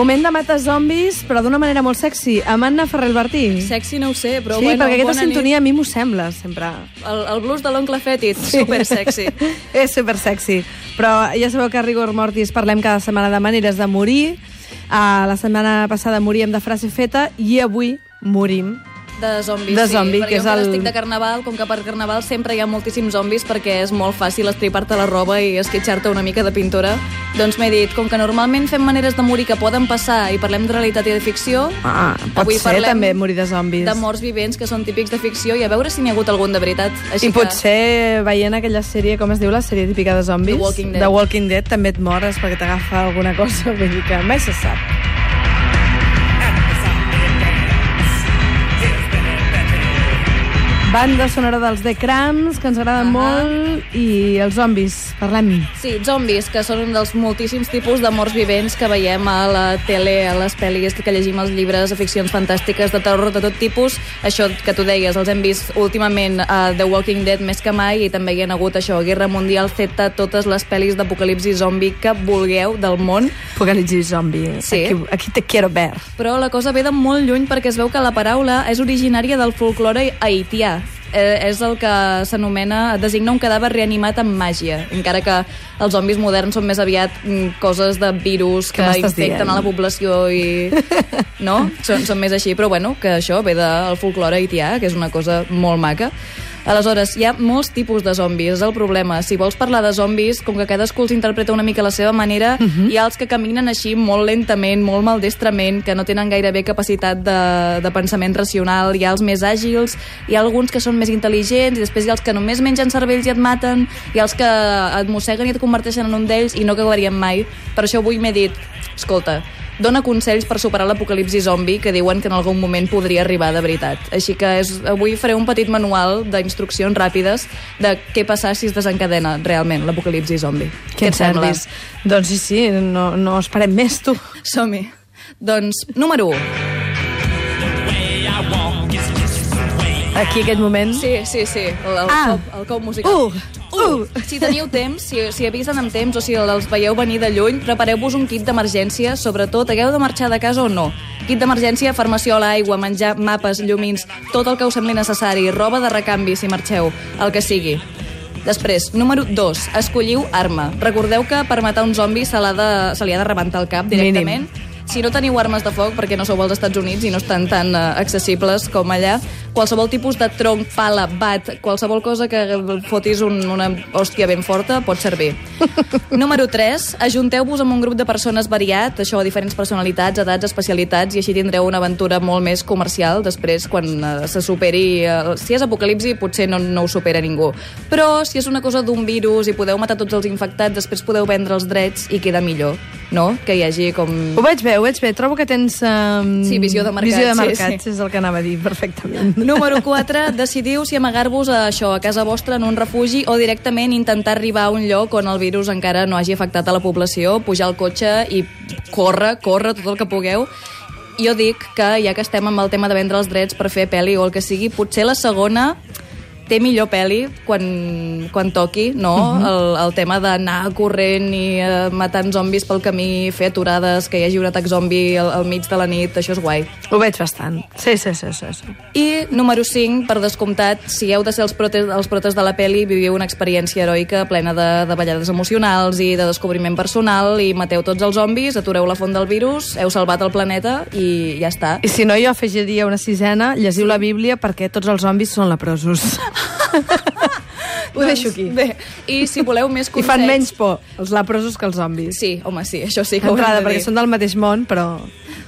Moment de matar zombis, però d'una manera molt sexy, amb Anna Ferrer Bertí. Sexy no ho sé, però sí, bueno, perquè aquesta bona sintonia a mi m'ho sembla, sempre. Nit. El, el blues de l'oncle Fetit, super sexy. És super sexy. Però ja sabeu que a Rigor Mortis parlem cada setmana de maneres de morir. Uh, la setmana passada moríem de frase feta i avui morim De zombis, De sí. zombi, perquè que és el- estic de carnaval, com que per carnaval sempre hi ha moltíssims zombis perquè és molt fàcil estripar-te la roba i esquitxar-te una mica de pintura. Doncs m'he dit, com que normalment fem maneres de morir que poden passar i parlem de realitat i de ficció, Ah, pot avui ser també morir de zombis. de morts vivents que són típics de ficció i a veure si n'hi ha hagut algun de veritat. Així I que... potser veient aquella sèrie, com es diu la sèrie típica de zombis? The Walking Dead. The Walking Dead també et mores perquè t'agafa alguna cosa, vull dir que mai se sap. Banda sonora dels The Cramps, que ens agraden Ahà. molt, i els zombis, parlem. Sí, zombis, que són un dels moltíssims tipus de morts vivents que veiem a la tele, a les pel·lis, que llegim als llibres, ficcions fantàstiques de terror de tot tipus. Això que tu deies, els hem vist últimament a The Walking Dead més que mai i també hi ha hagut això, Guerra Mundial Z, totes les pel·lis d'apocalipsi zombi que vulgueu del món. Apocalipsi zombi. Sí. Aquí, aquí te quiero ver. Però la cosa ve de molt lluny perquè es veu que la paraula és originària del folklore haitià. Eh, és el que s'anomena, designa un cadàver reanimat amb màgia, encara que els zombis moderns són més aviat mm, coses de virus que m'estàs infecten dient? a la població i... No? Són, són més així, però bueno, que això ve del folklore haitià, que és una cosa molt maca. Aleshores, hi ha molts tipus de zombis, és el problema. Si vols parlar de zombis, com que cadascú els interpreta una mica a la seva manera, uh -huh. hi ha els que caminen així molt lentament, molt maldestrament, que no tenen gairebé capacitat de, de pensament racional, hi ha els més àgils, hi ha alguns que són més intel·ligents, i després hi ha els que només mengen cervells i et maten, hi ha els que et mosseguen i et converteixen en un d'ells i no acabaríem mai. Per això avui m'he dit, escolta, dona consells per superar l'apocalipsi zombi que diuen que en algun moment podria arribar de veritat. Així que és, avui faré un petit manual d'instruccions ràpides de què passar si es desencadena realment l'apocalipsi zombi. Què et sembla? Doncs sí, sí, no, no esperem més, tu. Som-hi. Doncs, número 1. Aquí, aquest moment. Sí, sí, sí, el, el, Ah. cop, el cop musical. Uh, uh. Si teniu temps, si, si avisen amb temps o si els veieu venir de lluny, prepareu-vos un kit d'emergència, sobretot, hagueu de marxar de casa o no. Kit d'emergència, farmaciola, aigua, menjar, mapes, llumins, tot el que us sembli necessari, roba de recanvi si marxeu, el que sigui. Després, número 2, escolliu arma. Recordeu que per matar un zombi se, l'ha de, se li ha de rebentar el cap directament. Si no teniu armes de foc, perquè no sou als Estats Units i no estan tan uh, accessibles com allà, qualsevol tipus de tronc, pala, bat, qualsevol cosa que fotis un, una hòstia ben forta pot servir. Número 3, ajunteu-vos amb un grup de persones variat, això, diferents personalitats, edats, especialitats, i així tindreu una aventura molt més comercial després, quan uh, se superi... Uh, si és apocalipsi, potser no, no ho supera ningú. Però si és una cosa d'un virus i podeu matar tots els infectats, després podeu vendre els drets i queda millor, no? Que hi hagi com... Ho veig bé, ho veig bé. Trobo que tens... Um, Sí, visió de mercat, Visió de sí, mercat, sí. és el que anava a dir, perfectament. Número 4, decidiu si amagar-vos a això, a casa vostra, en un refugi, o directament intentar arribar a un lloc on el virus encara no hagi afectat a la població, pujar al cotxe i córrer, córrer tot el que pugueu. Jo dic que, ja que estem amb el tema de vendre els drets per fer pel·li o el que sigui, potser la segona té millor pel·li quan, quan toqui, no? Uh -huh. el, el tema d'anar corrent i uh, matant zombis pel camí, fer aturades, que hi hagi un atac zombi al, al mig de la nit, això és guai. Ho veig bastant. Sí, sí, sí, sí. sí. I número 5, per descomptat, si heu de ser els protes, els protes de la peli, viviu una experiència heroica plena de, de ballades emocionals i de descobriment personal i mateu tots els zombis, atureu la font del virus, heu salvat el planeta i ja està. I si no, jo afegiria una sisena, llegiu la Bíblia perquè tots els zombis són leprosos. Ho deixo aquí. Doncs, Bé, i si voleu més I consells... fan menys por els leprosos que els zombis. Sí, home, sí, això sí que ho de perquè són del mateix món, però...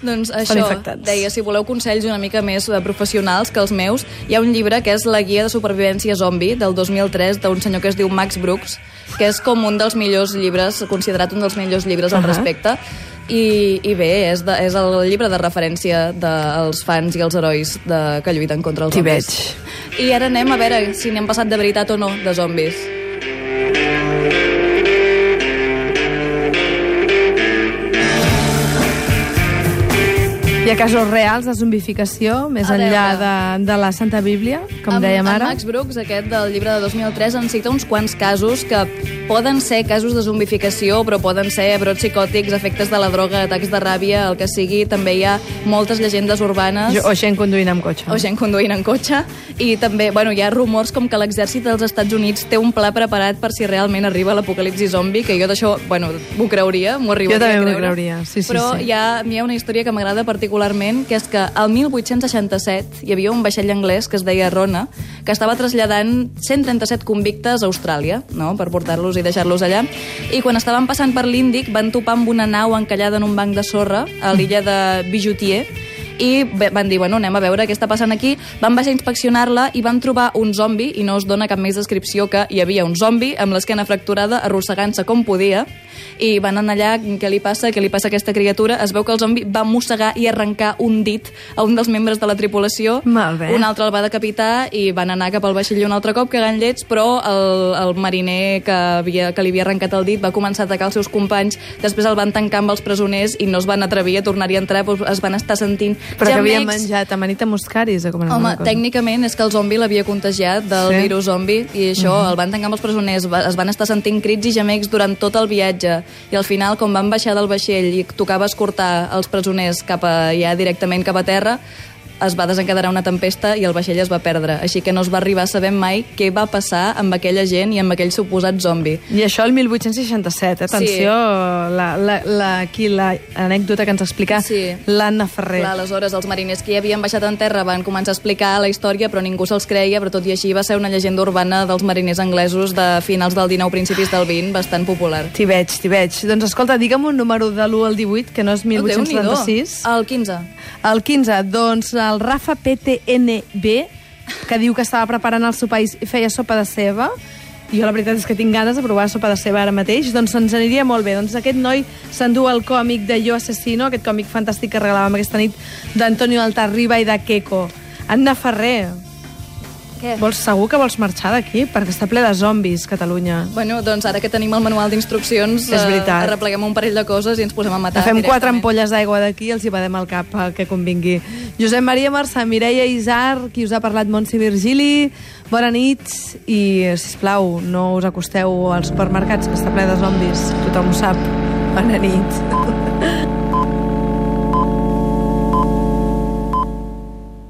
Doncs això, deia, si voleu consells una mica més eh, professionals que els meus, hi ha un llibre que és La guia de supervivència zombi, del 2003, d'un senyor que es diu Max Brooks, que és com un dels millors llibres, considerat un dels millors llibres al Ahà. respecte, i, i bé, és, de, és el llibre de referència dels fans i els herois de, que lluiten contra els T'hi zombis. I ara anem a veure si n'hem passat de veritat o no, de zombis. Hi ha casos reals de zombificació, més A enllà de, de la Santa Bíblia, com en, dèiem en ara. Max Brooks, aquest del llibre de 2003, en cita uns quants casos que poden ser casos de zombificació, però poden ser brots psicòtics, efectes de la droga, atacs de ràbia, el que sigui. També hi ha moltes llegendes urbanes. Jo, o gent conduint amb cotxe. o gent conduint en cotxe i també bueno, hi ha rumors com que l'exèrcit dels Estats Units té un pla preparat per si realment arriba l'apocalipsi zombi, que jo d'això bueno, m'ho creuria, m'ho arribaria Jo també m'ho creuria, sí, sí, però sí. Hi, ha, hi ha una història que m'agrada particularment que és que al 1867 hi havia un vaixell anglès que es deia Rona que estava traslladant 137 convictes a Austràlia no? per portar-los i deixar-los allà i quan estaven passant per l'Índic van topar amb una nau encallada en un banc de sorra a l'illa de Bijoutier i van dir, bueno, anem a veure què està passant aquí. Van baixar a inspeccionar-la i van trobar un zombi, i no es dona cap més descripció que hi havia un zombi amb l'esquena fracturada, arrossegant-se com podia, i van anar allà, què li passa, què li passa a aquesta criatura? Es veu que el zombi va mossegar i arrencar un dit a un dels membres de la tripulació, Molt bé. un altre el va decapitar i van anar cap al vaixell un altre cop cagant llets, però el, el mariner que, havia, que li havia arrencat el dit va començar a atacar els seus companys, després el van tancar amb els presoners i no es van atrevir a tornar-hi a entrar, doncs es van estar sentint Però que gemecs. menjat amanita muscaris, o com Home, tècnicament és que el zombi l'havia contagiat del Sí. Virus zombi i això, el van tancar amb els presoners, es van estar sentint crits i gemecs durant tot el viatge i al final, com van baixar del vaixell i tocava escortar els presoners cap a, ja directament cap a terra, es va desencadenar una tempesta i el vaixell es va perdre. Així que no es va arribar a saber mai què va passar amb aquella gent i amb aquell suposat zombi. I això el 1867, atenció, la, la, la, aquí l'anècdota que ens explica Sí. l'Anna Ferrer. Clar, aleshores els mariners que hi havien baixat en terra van començar a explicar la història, però ningú se'ls creia, però tot i així va ser una llegenda urbana dels mariners anglesos de finals del 19, principis del 20, bastant popular. T'hi veig, t'hi veig. Doncs escolta, digue'm un número de l'1 al 18, que no és 1876. El 15. El 15, doncs el Rafa PTNB, que diu que estava preparant el sopar i feia sopa de ceba, jo la veritat és que tinc ganes de provar sopa de ceba ara mateix, doncs ens aniria molt bé. Doncs aquest noi s'endú el còmic de Yo Asesino, aquest còmic fantàstic que regalàvem aquesta nit d'Antonio Altarriba i de Queco. Anna Ferrer, Què? vols, segur que vols marxar d'aquí? Perquè està ple de zombis, Catalunya. Bueno, doncs ara que tenim el manual d'instruccions, És veritat. arrepleguem un parell de coses i ens posem a matar Agafem quatre ampolles d'aigua d'aquí i els hi badem al cap el que convingui. Josep Maria Marçà, Mireia Isar, qui us ha parlat Montse Virgili, bona nit i, si plau no us acosteu als supermercats que està ple de zombis, tothom ho sap. Bona nit.